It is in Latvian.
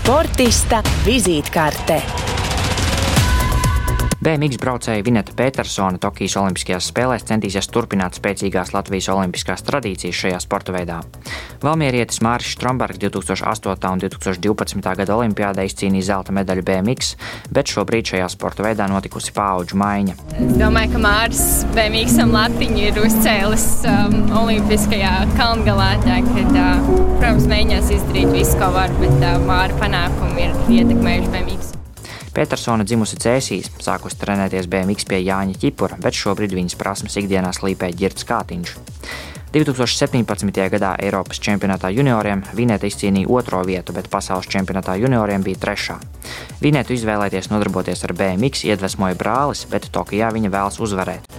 Sportista vizītkarte. BMX braucēja Vineta Petersona Tokijas Olimpiskajās spēlēs centīsies turpināt spēcīgās Latvijas olimpiskās tradīcijas šajā sporta veidā. Valmierietis Mārcis Strombergs 2008. un 2012. gada olimpiādē izcīnīja zelta medaļu BMX, bet šobrīd šajā sporta veidā notikusi paudžu maiņa. Es domāju, ka Mārcis BMX latiņu ir uzcēlis um, Olimpiskajā kalngalā. Tā, kad, uh, protams, mēģinās izdarīt visu, ko var, bet uh, Māra panākumi ir ietekmējuši BMX. Petersona dzimusi Cēsīs, sākusi trenēties BMX pie Jāņa Čipura, bet šobrīd viņas prasmes ikdienā slīpē ģirts kātiņš. 2017. gadā Eiropas čempionātā junioriem Vineta izcīnīja otro vietu, bet pasaules čempionātā junioriem bija trešā. Vinetu izvēlēties nodarboties ar BMX iedvesmoja brālis, bet Tokijā viņa vēlas uzvarēt.